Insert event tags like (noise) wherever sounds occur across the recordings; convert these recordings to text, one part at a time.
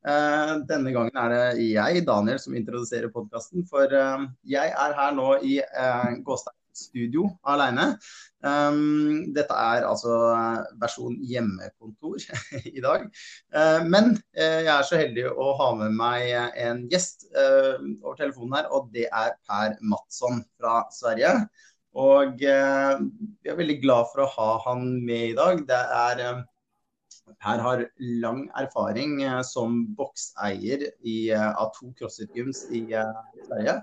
Eh, denne gangen er det jeg, Daniel, som introduserer podkasten. For eh, jeg er her nå i eh, Gåstein studio alene. Dette er altså versjon hjemmekontor (laughs) i dag. Men jeg er så heldig å ha med meg en gjest over telefonen her, og det er Per Mattsson fra Sverige. Og vi er veldig glad for å ha han med i dag. Det er Per har lang erfaring eh, som bokseier i, eh, av to CrossFit-gyms i eh, Sverige.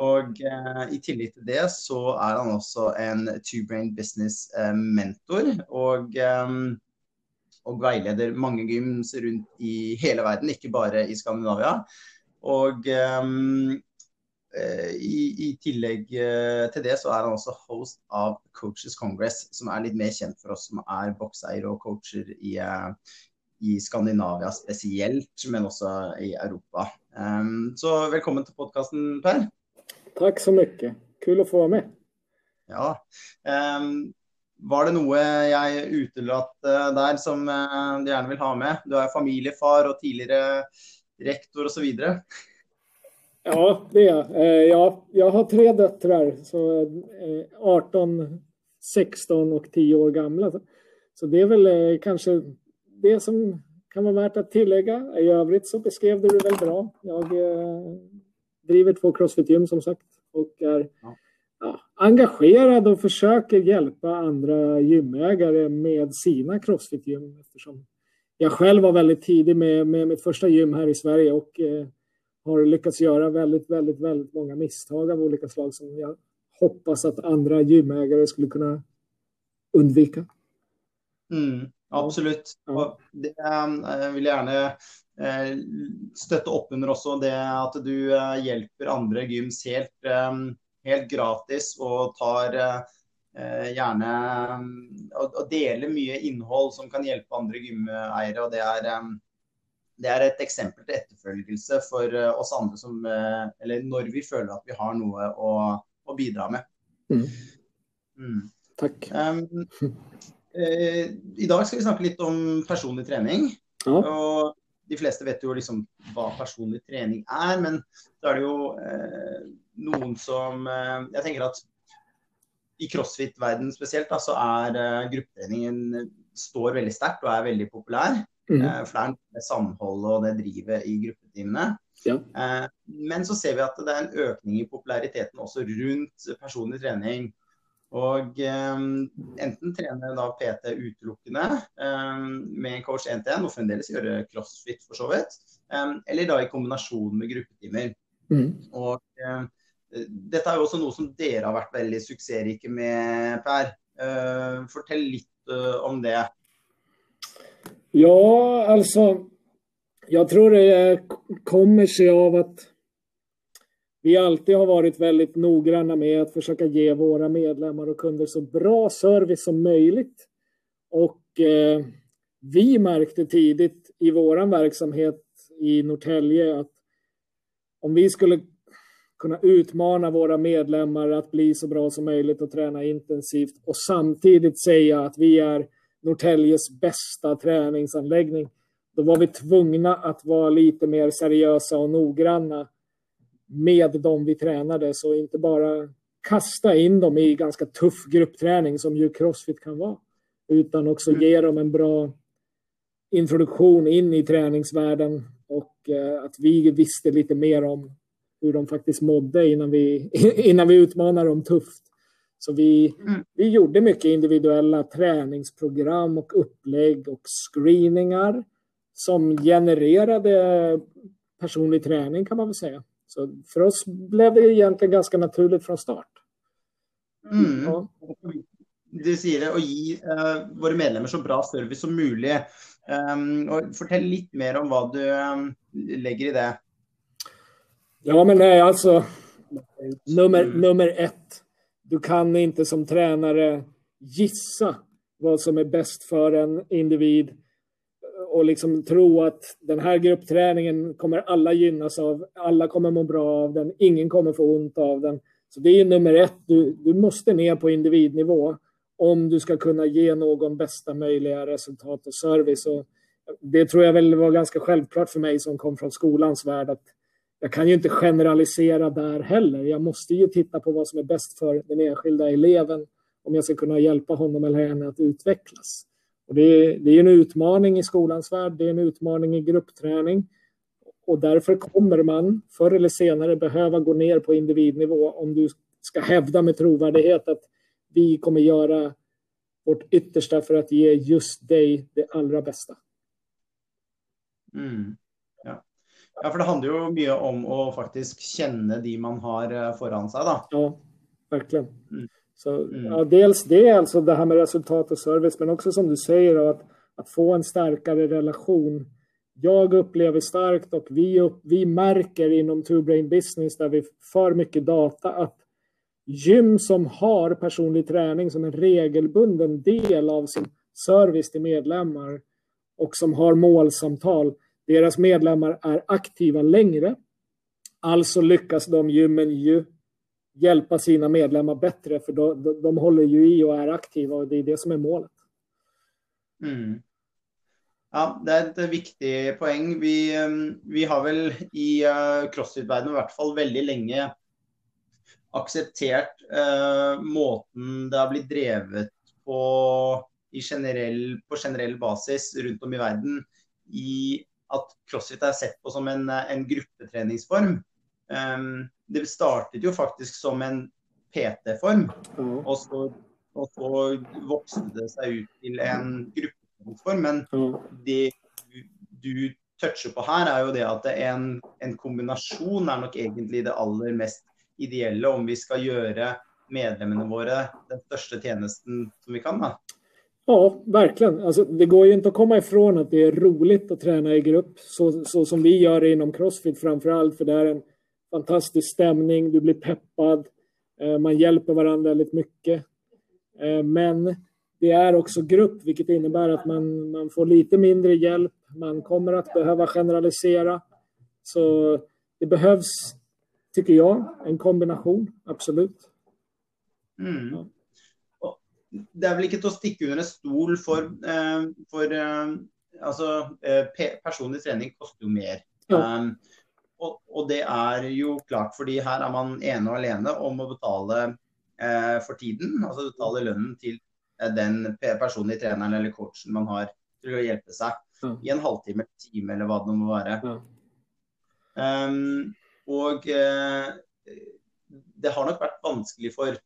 Og eh, i tillegg til det så er han også en Two Brain Business-mentor. og, eh, og veileder mange gyms rundt i hele verden, ikke bare i Skandinavia. Og Eh, i, I, tillegg eh, til det så er han også host av Coaches Congress, som er litt mer kjent for oss som er bokseiere og coacher i, eh, i, Skandinavia spesielt, men også i Europa. Um, så velkommen til podkasten, Per. Takk så mye. Kul å få være med. Ja. Um, var det noe jeg utelatt der som du gjerne vil ha med? Du er familiefar og tidligere rektor osv. Ja, det är jag. Eh, ja, jag har tre döttrar, så 18, eh, 16 och 10 år gamla. Så det är väl eh, kanske det som kan vara värt att tillägga. I övrigt så beskrev du det väl bra. Jag driver två crossfit-gym som sagt och är ja, engagerad och försöker hjälpa andra gymägare med sina crossfit-gym eftersom jag själv var väldigt tidig med, med mitt första gym här i Sverige och har lyckats göra väldigt, väldigt, väldigt många misstag av olika slag som jag hoppas att andra gymägare skulle kunna undvika. Mm, absolutt. Ja. det eh, vil jeg gjerne eh, støtte opp under også. Det at du eh, hjelper andre gyms helt, helt gratis og tar gjerne og, deler mye innhold som kan hjelpe andre gymeiere. og det er det er et eksempel til etterfølgelse for eh, oss andre som eh, Eller når vi føler at vi har noe å, å bidra med. Mm. Mm. Takk. Um, eh, I dag skal vi snakke litt om personlig trening. Ja. Og de fleste vet jo liksom hva personlig trening er, men så er det jo eh, noen som eh, Jeg tenker at i crossfit-verdenen spesielt, da, så er eh, gruppetreningen står veldig sterkt og er veldig populær. Mm. Eh, for det er det samholdet og det drivet i gruppetimene. Ja. Eh, men så ser vi at det er en økning i populariteten også rundt personlig trening. Og um, enten trene da PT utelukkende med en coach 1-1, og fremdeles gjøre crossfit for så vidt. Eller da i kombinasjon med gruppetimer. Mm. Og dette er jo også noe som dere har vært veldig suksessrike med, Per. Fortell litt om det. Ja, alltså, jag tror det kommer sig av att vi alltid har varit väldigt noggranna med att försöka ge våra medlemmar och kunder så bra service som möjligt. Och eh, vi märkte tidigt i vår verksamhet i Norrtälje att om vi skulle kunna utmana våra medlemmar att bli så bra som möjligt och träna intensivt och samtidigt säga att vi är Norrtäljes bästa träningsanläggning. Då var vi tvungna att vara lite mer seriösa och noggranna med dem vi tränade. Så inte bara kasta in dem i ganska tuff gruppträning som ju crossfit kan vara. Utan också mm. ge dem en bra introduktion in i träningsvärlden och eh, att vi visste lite mer om hur de faktiskt mådde innan vi, (laughs) innan vi utmanade dem tufft. Så vi, mm. vi gjorde mycket individuella träningsprogram och upplägg och screeningar som genererade personlig träning kan man väl säga. Så för oss blev det egentligen ganska naturligt från start. Mm. Ja. Du det, å gi uh, våre medlemmer så bra service som mulig. Um, fortell litt mer om hva du um, legger i det. Ja, men nej, alltså Nummer, mm. nummer ett. Du kan inte som tränare gissa vad som är bäst för en individ och liksom tro att den här gruppträningen kommer alla gynnas av, alla kommer må bra av den, ingen kommer få ont av den. Så det är nummer ett, du, du måste ner på individnivå om du ska kunna ge någon bästa möjliga resultat och service. Och det tror jag väl var ganska självklart för mig som kom från skolans värld att jag kan ju inte generalisera där heller. Jag måste ju titta på vad som är bäst för den enskilda eleven om jag ska kunna hjälpa honom eller henne att utvecklas. Och det, är, det är en utmaning i skolans värld, det är en utmaning i gruppträning. Och därför kommer man förr eller senare behöva gå ner på individnivå om du ska hävda med trovärdighet att vi kommer göra vårt yttersta för att ge just dig det allra bästa. Mm. Ja. for det handlar ju mycket om att faktiskt känna de man har eh, foran sig. Då. Ja, verkligen. Mm. Så, mm. ja, dels det, alltså det här med resultat och service, men också som du säger att, att få en starkare relation. Jag upplever starkt och vi, upp, vi märker inom Two Brain Business där vi för mycket data att gym som har personlig träning som en regelbunden del av sin service till medlemmar och som har målsamtal, deras medlemmar är aktiva längre. Alltså lyckas de gymmen ju hjälpa sina medlemmar bättre för de, de, de håller ju i och är aktiva och det är det som är målet. Mm. Ja, det är ett viktigt poäng. Vi, ehm, vi har väl i eh, crossfit-världen i alla fall väldigt länge accepterat uh, måten det har blivit drevet på, i generell, på generell basis runt om i världen i att crossfit är sett på som en, en gruppeträningsform. Um, det startet ju faktiskt som en PT-form. Mm. Och, så, och så växte det sig ut till en gruppform. Men mm. det du touchar på här är ju det att en, en kombination är nog egentligen det allra mest ideella om vi ska göra medlemmarna våra den största tjänsten som vi kan. Då. Ja, verkligen. Alltså, det går ju inte att komma ifrån att det är roligt att träna i grupp, så, så som vi gör inom Crossfit framför allt, för det är en fantastisk stämning, du blir peppad, eh, man hjälper varandra väldigt mycket. Eh, men det är också grupp, vilket innebär att man, man får lite mindre hjälp, man kommer att behöva generalisera. Så det behövs, tycker jag, en kombination, absolut. Mm. Ja. Det är väl inte att sticka under en stol för, eh, för alltså, personlig träning kostar ju mer. Ja. Um, och, och, det är ju klart, för här är man ene och alene om att betala eh, för tiden. Alltså betala lönen till eh, den personliga tränaren eller coachen man har till att hjälpa sig mm. i en halvtimme, timme eller vad det må vara. Mm. Um, och eh, det har nog varit vanskligt för,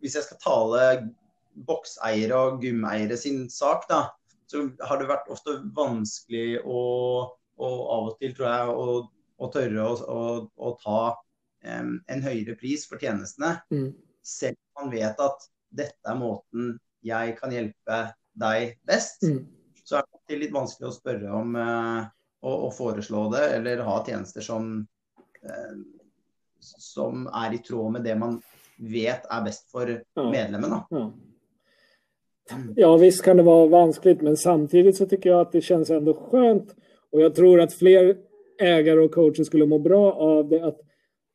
om jag ska tala boxägare och gymägare sin sak, då, så har det varit ofta vanskligt att og av og til, tror jeg, å, å tørre å, å, å ta um, en høyere pris for tjenestene. Mm. Selv om man vet at dette er måten jeg kan hjelpe deg best. Mm. Så er det litt vanskelig å spørre om uh, å, å, foreslå det, eller ha tjenester som, uh, som är i tråd med det man vet är bäst för ja. medlemmen. Ja. ja, visst kan det vara vanskligt, men samtidigt så tycker jag att det känns ändå skönt och jag tror att fler ägare och coacher skulle må bra av det. Att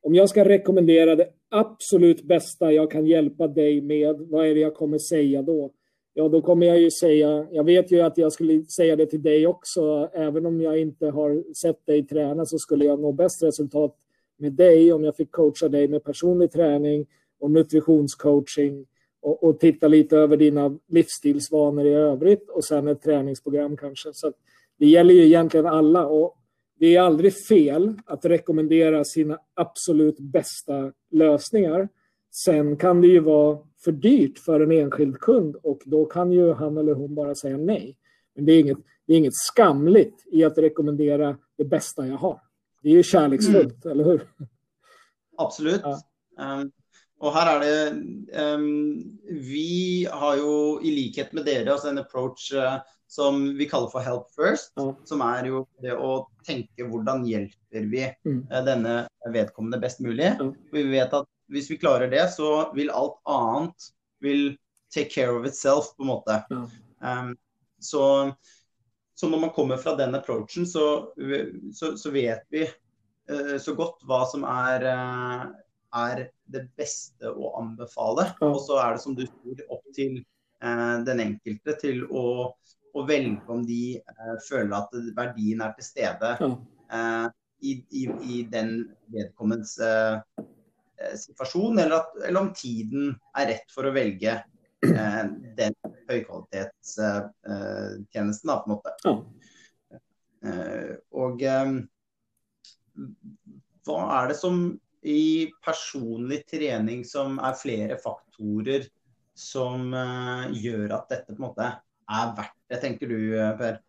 om jag ska rekommendera det absolut bästa jag kan hjälpa dig med, vad är det jag kommer säga då? Ja, då kommer jag ju säga, jag vet ju att jag skulle säga det till dig också, även om jag inte har sett dig träna så skulle jag nå bäst resultat med dig om jag fick coacha dig med personlig träning och nutritionscoaching och, och titta lite över dina livsstilsvanor i övrigt och sen ett träningsprogram kanske. Så det gäller ju egentligen alla och det är aldrig fel att rekommendera sina absolut bästa lösningar. Sen kan det ju vara för dyrt för en enskild kund och då kan ju han eller hon bara säga nej. Men det är inget, det är inget skamligt i att rekommendera det bästa jag har. Det är ju kärleksfullt, mm. eller hur? Absolut. Ja. Um, Og her er det um, Vi har jo i likhet med dere altså en approach uh, som vi kaller for help first. Ja. Som er jo det å tenke hvordan hjelper vi Mm. uh, denne vedkommende best mulig. For vi vet at hvis vi klarer det, så vil alt annet vil take care of itself, på en måte. Um, så, så når man kommer fra den approachen, så, så, så vet vi eh, så godt hva som er, eh, er det beste å anbefale. Og så er det som du sier, opp til eh, den enkelte til å, å velge om de eh, føler at verdien er til stede eh, i, i, i den vedkommendes eh, eh, situasjon, eller, at, eller om tiden er rett for å velge eh, den høykvalitetstjenesten, da, på en måte. Og hva er det som i personlig trening som er flere faktorer som eh, gör gjør at dette på en måte er verdt det, tenker du eh, Per?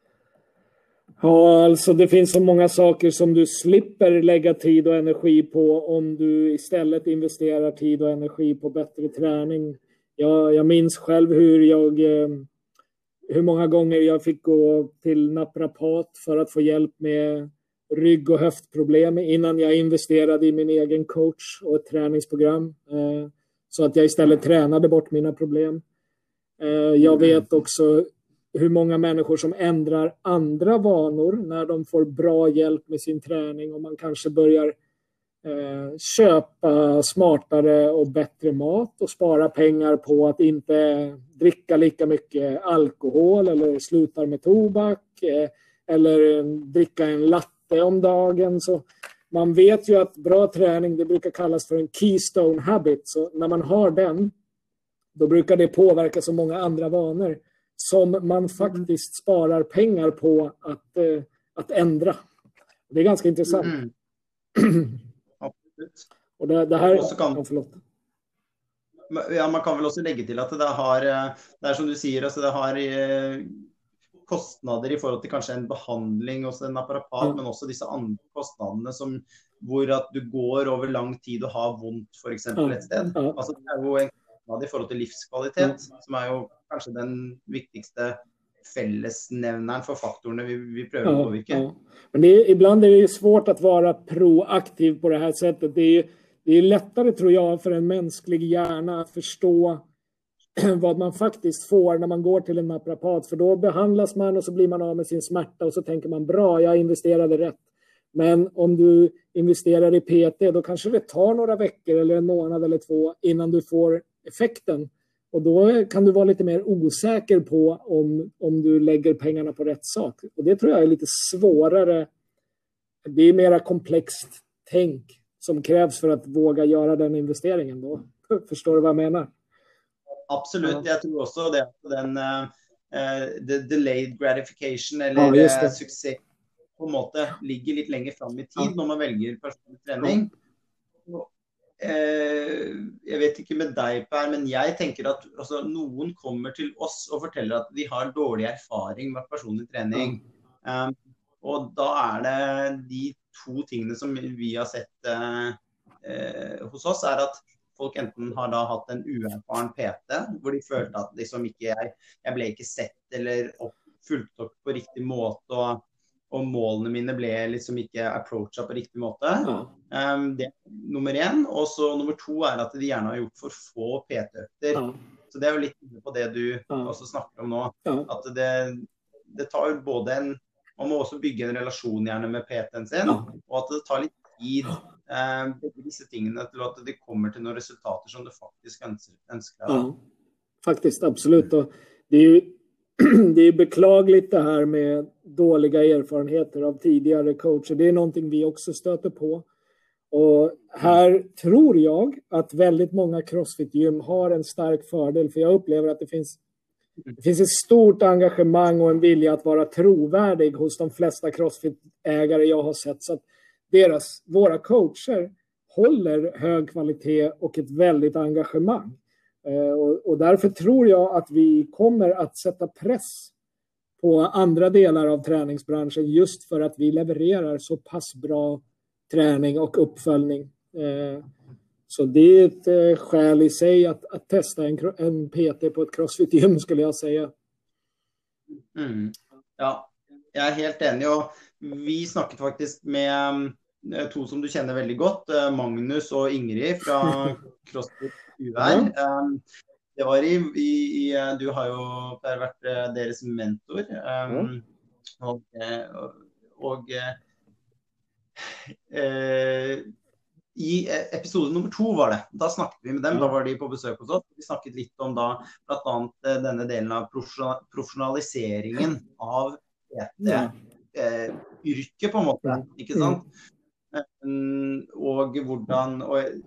Ja, alltså det finns så många saker som du slipper lägga tid och energi på om du istället investerar tid och energi på bättre träning. Jag, jag minns själv hur jag eh, hur många gånger jag fick gå till naprapat för att få hjälp med rygg och höftproblem innan jag investerade i min egen coach och ett träningsprogram. Eh, så att jag istället tränade bort mina problem. Eh, jag vet också hur många människor som ändrar andra vanor när de får bra hjälp med sin träning och man kanske börjar eh, köpa smartare och bättre mat och spara pengar på att inte dricka lika mycket alkohol eller slutar med tobak eller dricka en latte om dagen. Så man vet ju att bra träning det brukar kallas för en keystone habit. Så när man har den då brukar det påverka så många andra vanor som man faktiskt sparar pengar på att, eh, att ändra. Det är ganska intressant. Mm. (clears throat) Och det, det här... Ja, förlåt. Ja, man kan vel også legge til at det har eh, Det er som du sier, altså det har eh, kostnader i forhold til kanskje en behandling hos en apparat, Ja. men også disse andre kostnadene som hvor at du går over lang tid og har vondt f.eks. Et sted. Altså, det er jo en kostnad i forhold til livskvalitet, som er jo kanskje den viktigste fellesnevneren for faktorene vi, vi prøver å Ja, påvirke. ja. Men det är, ibland är det svårt att vara proaktiv på det här sättet. Det är, det är lättare, tror jag, för en mänsklig hjärna att förstå (clears throat) vad man faktiskt får när man går till en naprapat. För då behandlas man och så blir man av med sin smärta och så tänker man bra, jag investerade rätt. Men om du investerar i PT, då kanske det tar några veckor eller en månad eller två innan du får effekten. Och då kan du vara lite mer osäker på om, om du lägger pengarna på rätt sak. Och det tror jag är lite svårare. Det är mera komplext tänk som krävs för att våga göra den investeringen då. (laughs) Förstår du vad jag menar? Absolutt. Jeg tror også det at den eh, eh, the delayed gratification, Ja, eller det. eh, suksess, på en måte ligger litt lenger fram i tid Ja. når man velger personlig eh, jeg vet ikke med deg, Per, men jeg tenker at altså, noen kommer til oss og forteller at de har dårlig erfaring med personlig trening. Um, og da er det de to tingene som vi har sett hos oss, er at folk enten har da hatt en uerfaren PT, hvor de følte at liksom ikke jeg, jeg ble ikke sett eller opp, fulgt opp på riktig måte, og, og målene mine ble liksom ikke approacha på riktig måte. Ja. Um, det er nummer én. Og så nummer to er at de gjerne har gjort for få PT-økter. Ja. Så det er jo litt inne på det du Ja. også snakker om nå. At det, det tar jo både en Man må også bygge en relasjon gjerne med PT-en sin, og at det tar litt tid. Eh, begge disse tingene til at de kommer til noen resultater som du faktisk ønsker. ønsker deg. Ja, faktiskt absolut. Det, är ju, (clears throat) det är beklagligt det här med dåliga erfarenheter av tidigare coacher. Det är någonting vi också stöter på. Och här tror jag att väldigt många crossfit-gym har en stark fördel. För jag upplever att det finns, det finns ett stort engagemang och en vilja att vara trovärdig hos de flesta crossfit-ägare jag har sett. Så deras, våra coacher håller hög kvalitet och ett väldigt engagemang. Eh, Och, och därför tror jag att vi kommer att sätta press på andra delar av träningsbranschen just för att vi levererar så pass bra träning och uppföljning. Eh, så det är ett eh, skäl i sig att, att testa en, en PT på ett crossfit-gym skulle jag säga. Mm. Ja, jag är helt enig. Och vi snakket faktiskt med eh, to som du känner väldigt gott, eh, Magnus och Ingrid från (laughs) CrossFit UR. Um, det var i, i, i, Du har ju varit deras mentor. Um, och, och, och eh, i episode nummer to var det. Da snakket vi med dem. Da var de på besøk hos oss. Vi snakket litt om da bl.a. denne delen av profesjonaliseringen av PT-yrket, på en måte. Ikke sant? Mm, og hvordan og jeg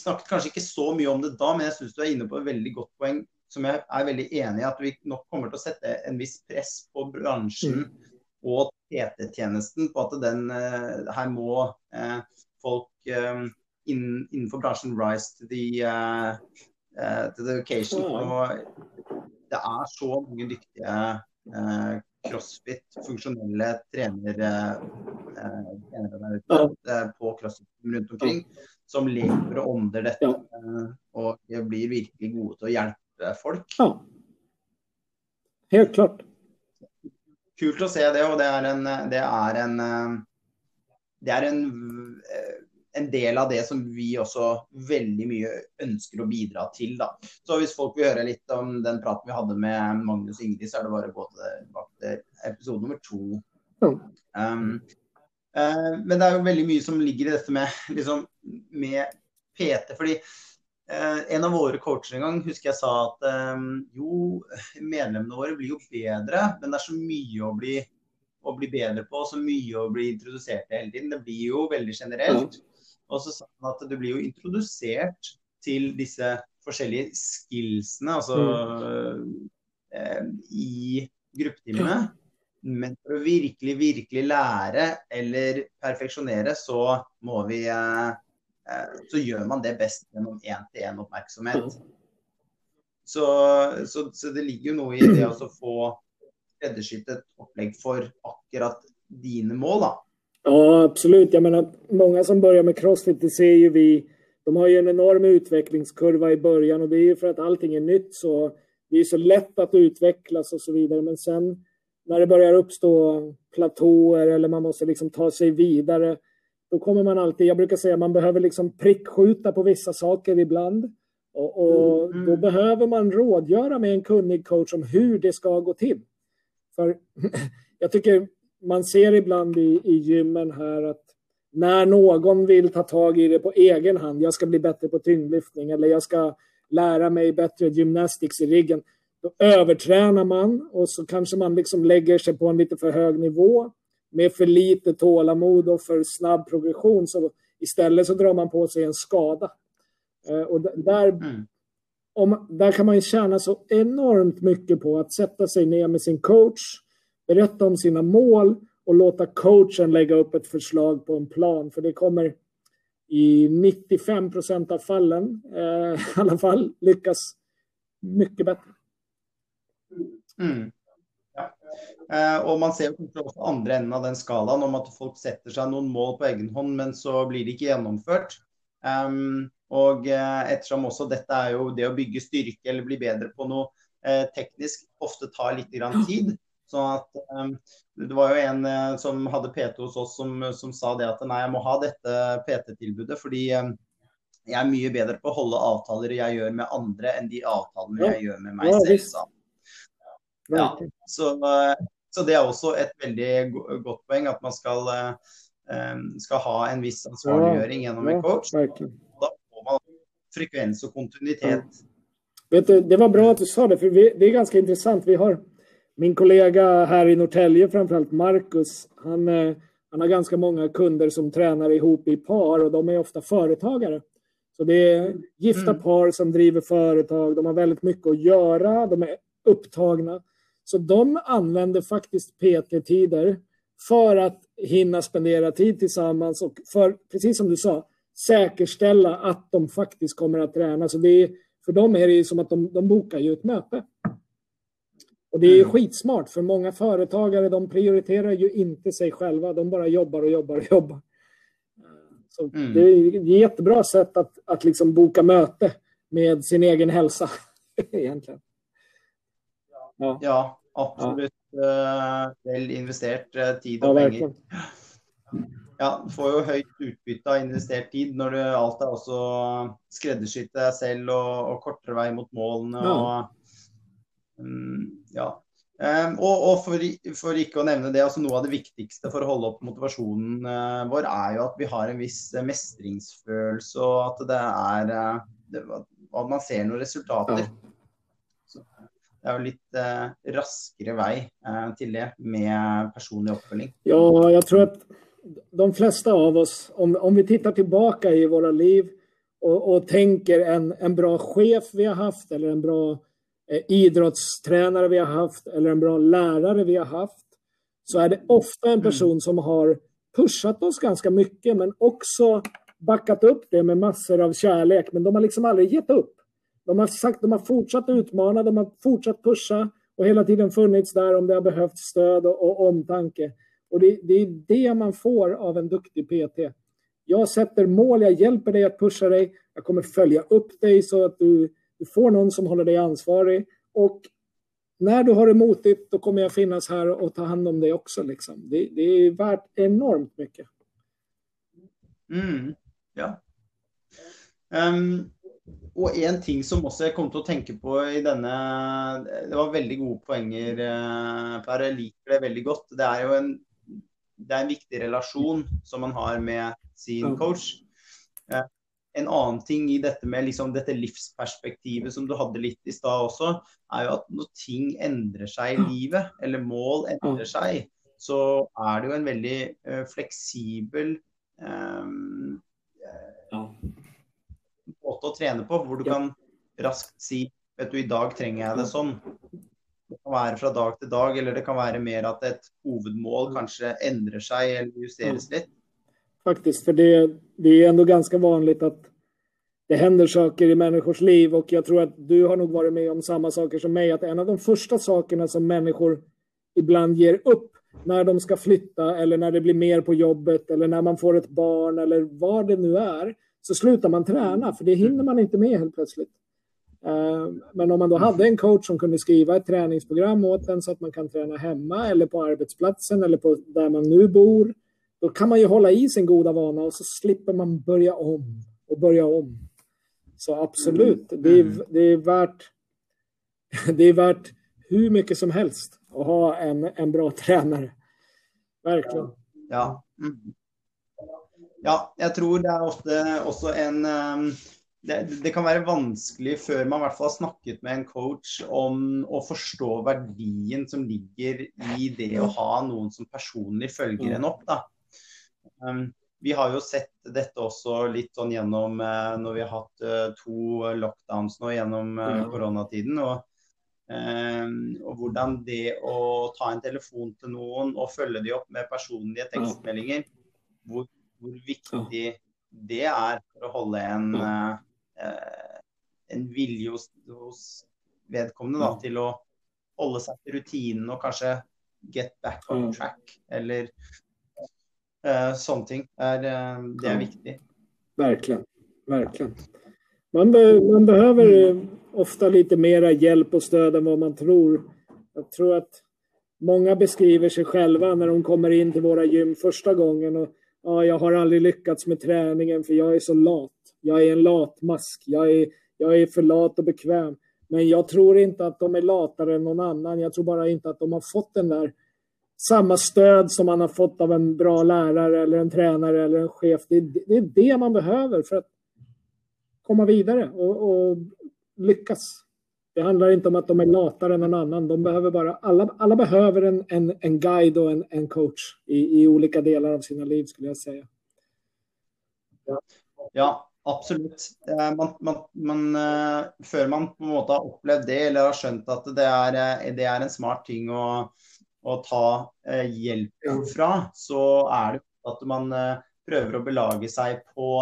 snakket kanskje ikke så mye om det da, men jeg syns du er inne på et veldig godt poeng som jeg er veldig enig i, at vi nok kommer til å sette en viss press på bransjen mm. og PT-tjenesten på at den her må eh, folk um, innenfor bransjen rise to the, uh, uh, to the occasion. Og det er så mange dyktige uh, crossfit, funksjonelle trenere, trenere der ute på crossfit rundt omkring som lever og ånder dette og blir virkelig gode til å hjelpe folk. Ja. Helt klart. Kult å se det, og det er en, det er en det er en, eh, en, del av det som vi også veldig mye ønsker å bidra til. Da. Så hvis folk vil høre litt om den praten vi hadde med Magnus og Ingrid, så er det bare å gå til episode nummer to. Um, uh, men det er jo veldig mye som ligger i dette med, liksom, med PT. fordi uh, en av våre coacher en gang husker jeg sa at um, jo, medlemmene våre blir jo bedre, men det er så mye å bli å bli bedre på, så mye å bli introdusert til hele tiden. Det blir jo veldig generelt. Og så sa han at du blir jo introdusert til disse forskjellige skillsene, altså mm. eh, i gruppetimene. Men for å virkelig, virkelig lære eller perfeksjonere, så må vi eh, eh Så gjør man det best gjennom én-til-én-oppmerksomhet. Så, så, så, det ligger jo noe i det å få skräddarsytt ett upplägg för akkurat dina mål. Då. Ja, absolut. Jag menar, många som börjar med crossfit, det ser ju vi, de har ju en enorm utvecklingskurva i början och det är ju för att allting är nytt så det är så lätt att utvecklas och så vidare. Men sen när det börjar uppstå platåer eller man måste liksom ta sig vidare, då kommer man alltid, jag brukar säga man behöver liksom prickskjuta på vissa saker ibland. Och, och mm, mm. då behöver man rådgöra med en kunnig coach om hur det ska gå till. För (clears throat) jag tycker man ser ibland i, i gymmen här att när någon vill ta tag i det på egen hand, jag ska bli bättre på tyngdlyftning eller jag ska lära mig bättre gymnastics i ryggen, då övertränar man och så kanske man liksom lägger sig på en lite för hög nivå med för lite tålamod och för snabb progression. Så istället så drar man på sig en skada. Eh, och där mm om, där kan man tjäna så enormt mycket på att sätta sig ner med sin coach, berätta om sina mål och låta coachen lägga upp ett förslag på en plan. För det kommer i 95 procent av fallen eh, (laughs) i alla fall lyckas mycket bättre. Mm. Ja. Eh, man ser också andra änden av den skalan om att folk sätter sig någon mål på egen hand men så blir det inte genomfört. Um, och eh, eftersom också detta är ju det att bygga styrka eller bli bättre på något eh, tekniskt ofta tar lite grann tid. Sånn at um, Det var jo en uh, som hadde PT hos oss som, som, sa det at nei, jeg må ha dette PT-tilbudet fordi um, jeg er mye bedre på å holde avtaler jeg gjør med andre, enn de avtalene jeg gjør med meg selv. Sa. Ja, så, uh, så, det er også et veldig godt poeng at man skal, uh, skal ha en viss ansvarliggjøring gjennom en coach frekvens och kontinuitet. Vet du, det var bra att du sa det, för vi, det är ganska intressant. Vi har min kollega här i Norrtälje, framförallt Marcus, han, eh, han har ganska många kunder som tränar ihop i par och de är ofta företagare. Så det är gifta mm. par som driver företag, de har väldigt mycket att göra, de är upptagna. Så de använder faktiskt PT-tider för att hinna spendera tid tillsammans och för, precis som du sa, säkerställa att de faktiskt kommer att träna. Så det är, för dem är det som att de, de bokar ju ett möte. Och det är mm. skitsmart, för många företagare de prioriterar ju inte sig själva. De bara jobbar och jobbar och jobbar. Så mm. Det är ett jättebra sätt att, att liksom boka möte med sin egen hälsa. (laughs) egentligen. Ja, ja absolut. Ja. Väl investert eh, tid och (laughs) ja, pengar. Ja, du får jo høyt utbytte av investert tid når du alt er også skreddersydd deg selv og, og, kortere vei mot målene. Ja. Um, ja. Um, og, og for, for, ikke å nevne det, altså Noe av det viktigste for å holde opp motivasjonen uh, vår, er jo at vi har en viss mestringsfølelse, og at det er uh, det, At man ser noen resultater. Så det er jo litt raskere vei til det med personlig oppfølging. Ja, jeg tror at de flesta av oss, om, om vi tittar tillbaka i våra liv och, och tänker en, en bra chef vi har haft eller en bra eh, idrottstränare vi har haft eller en bra lärare vi har haft så är det ofta en person mm. som har pushat oss ganska mycket men också backat upp det med massor av kärlek. Men de har liksom aldrig gett upp. De har, sagt, de har fortsatt utmana, de har fortsatt pusha och hela tiden funnits där om det har behövts stöd och, och omtanke. Och det, det, är det man får av en duktig PT. Jag sätter mål, jag hjälper dig att pusha dig, jag kommer följa upp dig så att du, du får någon som håller dig ansvarig. Och när du har det motigt, då kommer jag finnas här och ta hand om dig också. Liksom. Det, det är värt enormt mycket. Mm, ja. Um, og en ting som også jeg kom til å tenke på i denne Det var veldig gode poenger, eh, Per. Jeg liker det veldig godt. Det er jo en det er en viktig relasjon som man har med sin coach. En annen ting i dette med liksom dette livsperspektivet som du hadde litt i stad også, er jo at når ting endrer seg i livet, eller mål endrer seg, så er det jo en veldig uh, fleksibel um, uh, måte å trene på, hvor du kan raskt si vet du, i dag trenger jeg det sånn. Det kan være fra dag til dag, eller det kan være mer at et hovedmål kanskje endrer seg eller justeres litt. Faktiskt, för det, det är ändå ganska vanligt att det händer saker i människors liv och jag tror att du har nog varit med om samma saker som mig. Att en av de första sakerna som människor ibland ger upp när de ska flytta eller när det blir mer på jobbet eller när man får ett barn eller vad det nu är så slutar man träna för det hinner man inte med helt plötsligt. Eh, men om man då hade en coach som kunde skriva ett träningsprogram åt en så att man kan träna hemma eller på arbetsplatsen eller på där man nu bor. Då kan man ju hålla i sin goda vana och så slipper man börja om och börja om. Så absolut, mm. det, är, mm. det är värt (laughs) det är värt hur mycket som helst att ha en, en bra (laughs) tränare. Verkligen. Ja. Mm. Ja, jag tror det är ofta också en um det, det, kan være vanskelig før man i hvert fall har snakket med en coach om å forstå verdien som ligger i det å ha noen som personlig følger en opp. Da. Um, vi har jo sett dette også litt sånn gjennom uh, når vi har hatt uh, to lockdowns nå gjennom uh, koronatiden. Og, um, og, hvordan det å ta en telefon til noen og følge de opp med personlige tekstmeldinger, hvor, hvor viktig det er for å holde en Eh, en vilje hos, hos vedkommende da, til å holde seg til rutinen og kanskje get back on track, eller sånne ting. Er, uh, det er viktig. Verkligen. Verkligen. Man, be man behöver ofta lite mera hjälp och stöd än vad man tror. Jag tror att många beskriver sig själva när de kommer in till våra gym första gången och ja, jag har aldrig lyckats med träningen för jag är så lat. Jag är en latmask. Jag är, jag är för lat och bekväm. Men jag tror inte att de är latare än någon annan. Jag tror bara inte att de har fått den där samma stöd som man har fått av en bra lärare eller en tränare eller en chef. Det är det, är det man behöver för att komma vidare och, och, lyckas. Det handlar inte om att de är latare än någon annan. De behöver bara, alla, alla behöver en, en, en guide och en, en coach i, i olika delar av sina liv skulle jag säga. Ja, ja absolut. Eh, man, man, man, eh, før man på en måte har opplevd det, eller har skjønt at det är eh, det er en smart ting å, å ta uh, hjelp fra, så er det at man uh, prøver å belage seg på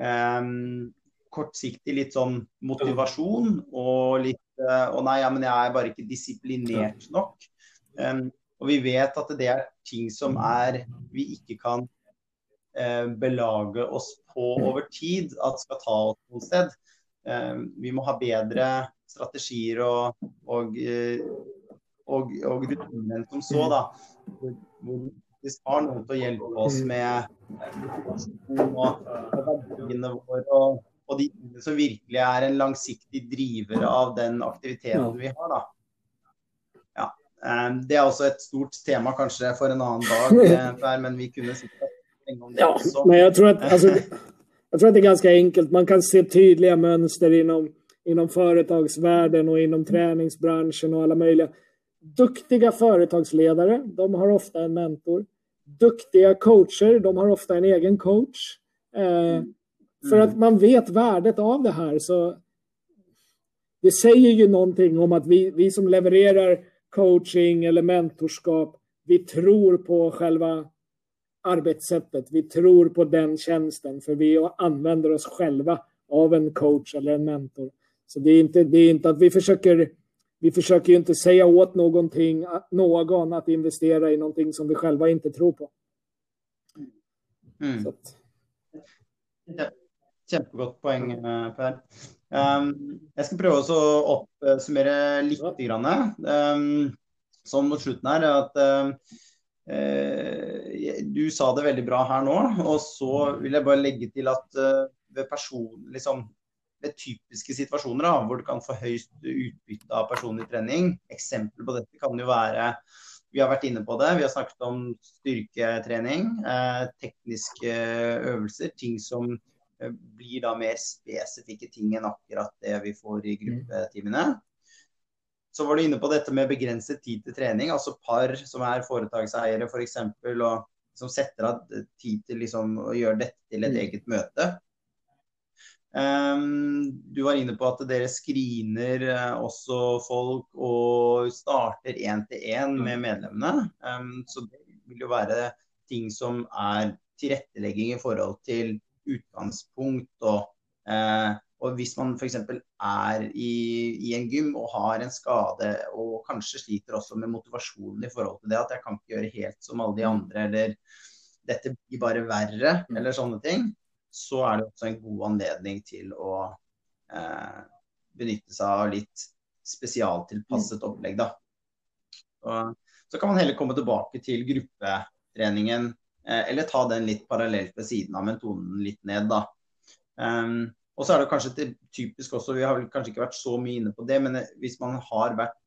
um, kortsiktig litt sånn motivasjon og litt Å nei, ja, men jeg er bare ikke disiplinert nok. Um, og vi vet at det er ting som er vi ikke kan eh, belage oss på over tid at skal ta oss noe sted. Eh, vi må ha bedre strategier og, og, eh, og, og rutiner enn som så. da, hvor, faktisk har noen til å hjelpe oss med motivasjon og, verdiene våre. og og de tingene som virkelig er en langsiktig driver av den aktiviteten vi har. da. Ja. Det er også et stort tema kanskje for en annen dag, (laughs) Per, men vi kunne sikkert lenge om det Ja, også. men jag tror, att, alltså, jag tror att det är ganska enkelt. Man kan se tydliga mönster inom, inom företagsvärlden och inom träningsbranschen och alla möjliga. Duktiga företagsledare, de har ofta en mentor. Duktiga coacher, de har ofta en egen coach. Eh, För att man vet värdet av det här. Så det säger ju någonting om att vi, vi som levererar coaching eller mentorskap, vi tror på själva arbetssättet. Vi tror på den tjänsten för vi använder oss själva av en coach eller en mentor. Så det är inte, det är inte att vi försöker vi försöker ju inte säga åt någonting, någon att investera i någonting som vi själva inte tror på. Mm. Så att, Ja, Kjempegodt poeng, eh, Per. Um, jeg skal prøve å oppsummere litt. Grann, um, sånn mot slutten her, at um, eh, du sa det veldig bra her nå. Og så vil jeg bare legge til at eh, ved person, liksom, typiske situasjoner da, hvor du kan få høyst utbytte av personlig trening, eksempel på dette kan jo være vi har vært inne på det. Vi har snakket om styrketrening, eh, tekniske øvelser. Ting som eh, blir da mer spesifikke ting enn akkurat det vi får i gruppetimene. Så var du inne på dette med begrenset tid til trening. Altså par som er foretakseiere f.eks. For og som setter av tid til liksom, å gjøre dette til et eget møte. Um, du var inne på at dere screener uh, også folk og starter én til én med medlemmene. Um, så det vil jo være ting som er tilrettelegging i forhold til utgangspunkt. Og, uh, og hvis man f.eks. er i, i, en gym og har en skade og kanskje sliter også med motivasjonen i forhold til det, at jeg kan ikke gjøre helt som alle de andre, eller dette blir bare verre, eller sånne ting så er det også en god anledning til å eh, benytte seg av litt spesialtilpasset opplegg. Da. Og, så kan man heller komme tilbake til gruppetreningen, eh, eller ta den litt parallelt ved siden av, men tone den litt ned. Da. Um, og så er det kanskje typisk også, vi har vel kanskje ikke vært så mye inne på det, men hvis man har vært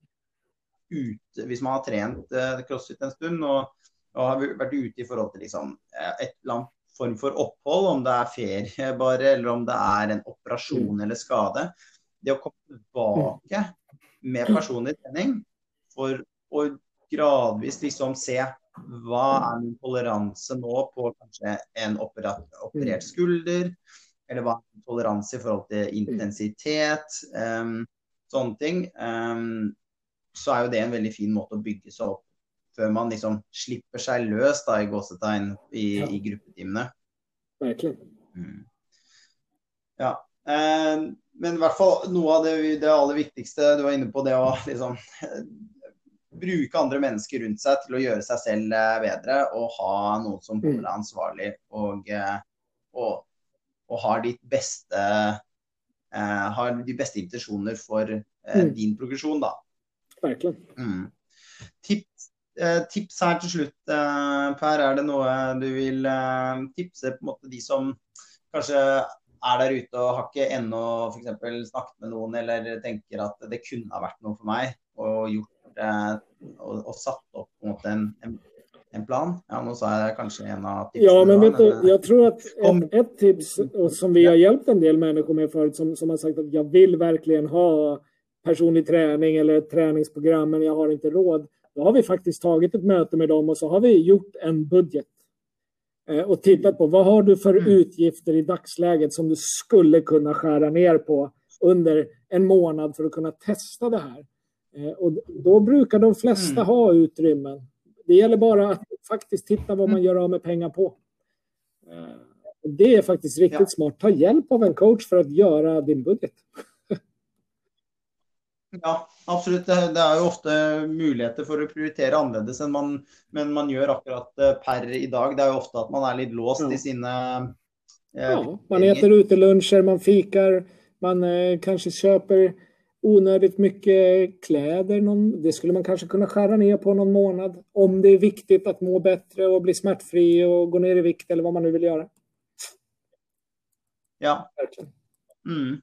ute, hvis man har trent eh, crossfit en stund og, og har vært ute i forhold til liksom, et eller annet form for opphold, om det er ferie bare, eller om det er en operasjon eller skade. Det å komme tilbake med personlig trening for å gradvis liksom se hva er min toleranse nå på kanskje en operert, operert skulder, eller hva er min toleranse i forhold til intensitet, um, sånne ting. Um, så er jo det en veldig fin måte å bygge seg opp før man liksom slipper seg løs da, i gåsetegn i, ja. i gruppetimene. Verkligen. Mm. Ja. Eh, men i hvert fall noe av det, det, aller viktigste, du var inne på det å liksom bruke andre mennesker rundt seg til å gjøre seg selv bedre, og ha noen som holder deg ansvarlig og, og, og har ditt beste eh, har de beste intensjoner for eh, mm. din progresjon, da. Verkligen. Mm. Tips tips her til slutt, Per. Er det noe du vil tipse på en måte de som kanskje er der ute og har ikke ennå f.eks. snakket med noen eller tenker at det kunne ha vært noe for meg, og gjort og, og satt opp på en måte en, en, en plan? Ja, nå sa jeg kanskje en av tipsene. Ja, men vet du, jag tror att ett, ett tips som vi har hjälpt en del människor med förut som, som har sagt att jag vill verkligen ha personlig träning eller ett träningsprogram men jag har inte råd. Då har vi faktiskt tagit ett möte med dem och så har vi gjort en budget. Och tittat på vad har du för mm. utgifter i dagsläget som du skulle kunna skära ner på under en månad för att kunna testa det här. Och då brukar de flesta mm. ha utrymmen. Det gäller bara att faktiskt titta vad man gör av med pengar på. Det är faktiskt riktigt ja. smart. Ta hjälp av en coach för att göra din budget. Ja, absolutt. Det er jo ofte muligheter for å prioritere annerledes enn man, men man gjør akkurat eh, per i dag. Det er jo ofte at man er litt låst ja. i sine eh, Ja, man äter utelunscher, man fikar, man eh, kanske köper onödigt mycket kläder. Någon, det skulle man kanske kunna skära ner på någon månad. Om det är viktigt att må bättre och bli smärtfri och gå ner i vikt eller vad man nu vill göra. Ja. Mm.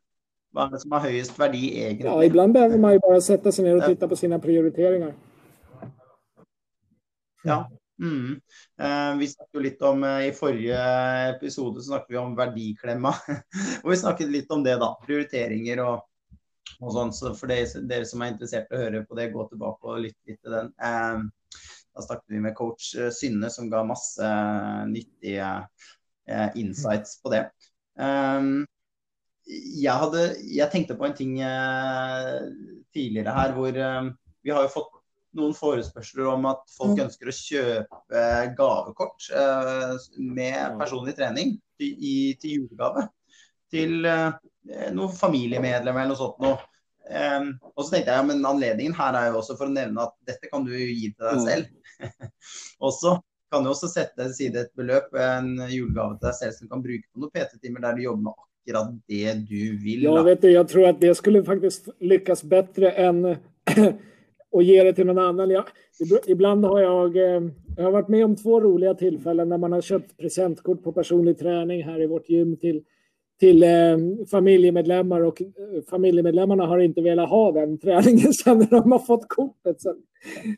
Vad är det som har högst värde egentligen? Ja, ibland behöver man ju bara sätta sig ner och titta på sina prioriteringar. Ja. Mm. Eh, vi snakket jo litt om eh, I forrige episode så snakket vi om verdiklemma. (laughs) og vi snakket litt om det, da. Prioriteringer og, og sånn. Så for dere, som er interessert i å høre på det, gå tilbake og lytte litt til den. Eh, da snakket vi med coach eh, Synne, som ga masse nyttige eh, insights på det. Um, jeg, hadde, jeg, tenkte på en ting uh, tidligere her hvor uh, vi har jo fått noen forespørsler om at folk mm. ønsker å kjøpe gavekort uh, med personlig trening i, til julegave. Til noen familiemedlemmer eller noe sånt noe. Um, og så tenkte jeg ja, men anledningen her er jo også for å nevne at dette kan du gi til deg mm. selv. (laughs) også kan du også sette til side et beløp, en julegave til deg selv som du kan bruke på noen PT-timer der du jobber med akkurat det du vill. Ja, vet du, jag tror att det skulle faktiskt lyckas bättre än (clears throat) att ge det till någon annan. Jag, ibland har jag, eh, jag har varit med om två roliga tillfällen när man har köpt presentkort på personlig träning här i vårt gym till till eh, familjemedlemmar och eh, familjemedlemmarna har inte velat ha den (laughs) träningen sen när de har fått kortet. Så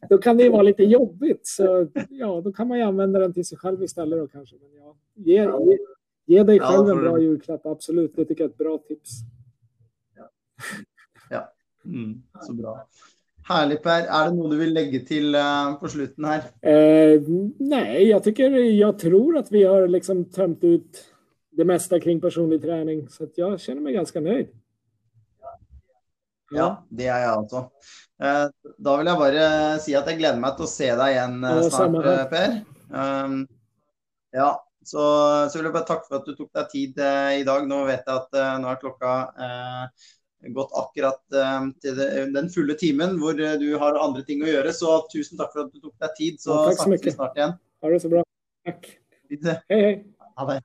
då kan det ju vara lite jobbigt. Så ja, då kan man ju använda den till sig själv istället då kanske. Men ja, ge, ge, dig själv en bra julklapp, absolut. Det tycker jag är ett bra tips. Ja, ja. Mm, så bra. Härligt Per. Är det något du vill lägga till uh, på slutet här? Eh, nej, jag tycker, jag tror att vi har liksom tömt ut det mesta kring personlig träning. Så jag känner mig ganska nöjd. Ja, det är jag alltså. Eh, då vill jag bara säga att jag gläder mig att se dig igen eh, ja, snart, eh, Per. Um, ja, så, så vil jeg bare takke for at du tok deg tid eh, i dag. Nå vet jeg at eh, nå er klokka eh, gått akkurat eh, til den fulle timen hvor eh, du har andre ting å gjøre. Så tusen takk for at du tok deg tid. Så ja, snakkes vi snart igjen. Ha det så bra. Takk. Hei, hei. Ha det.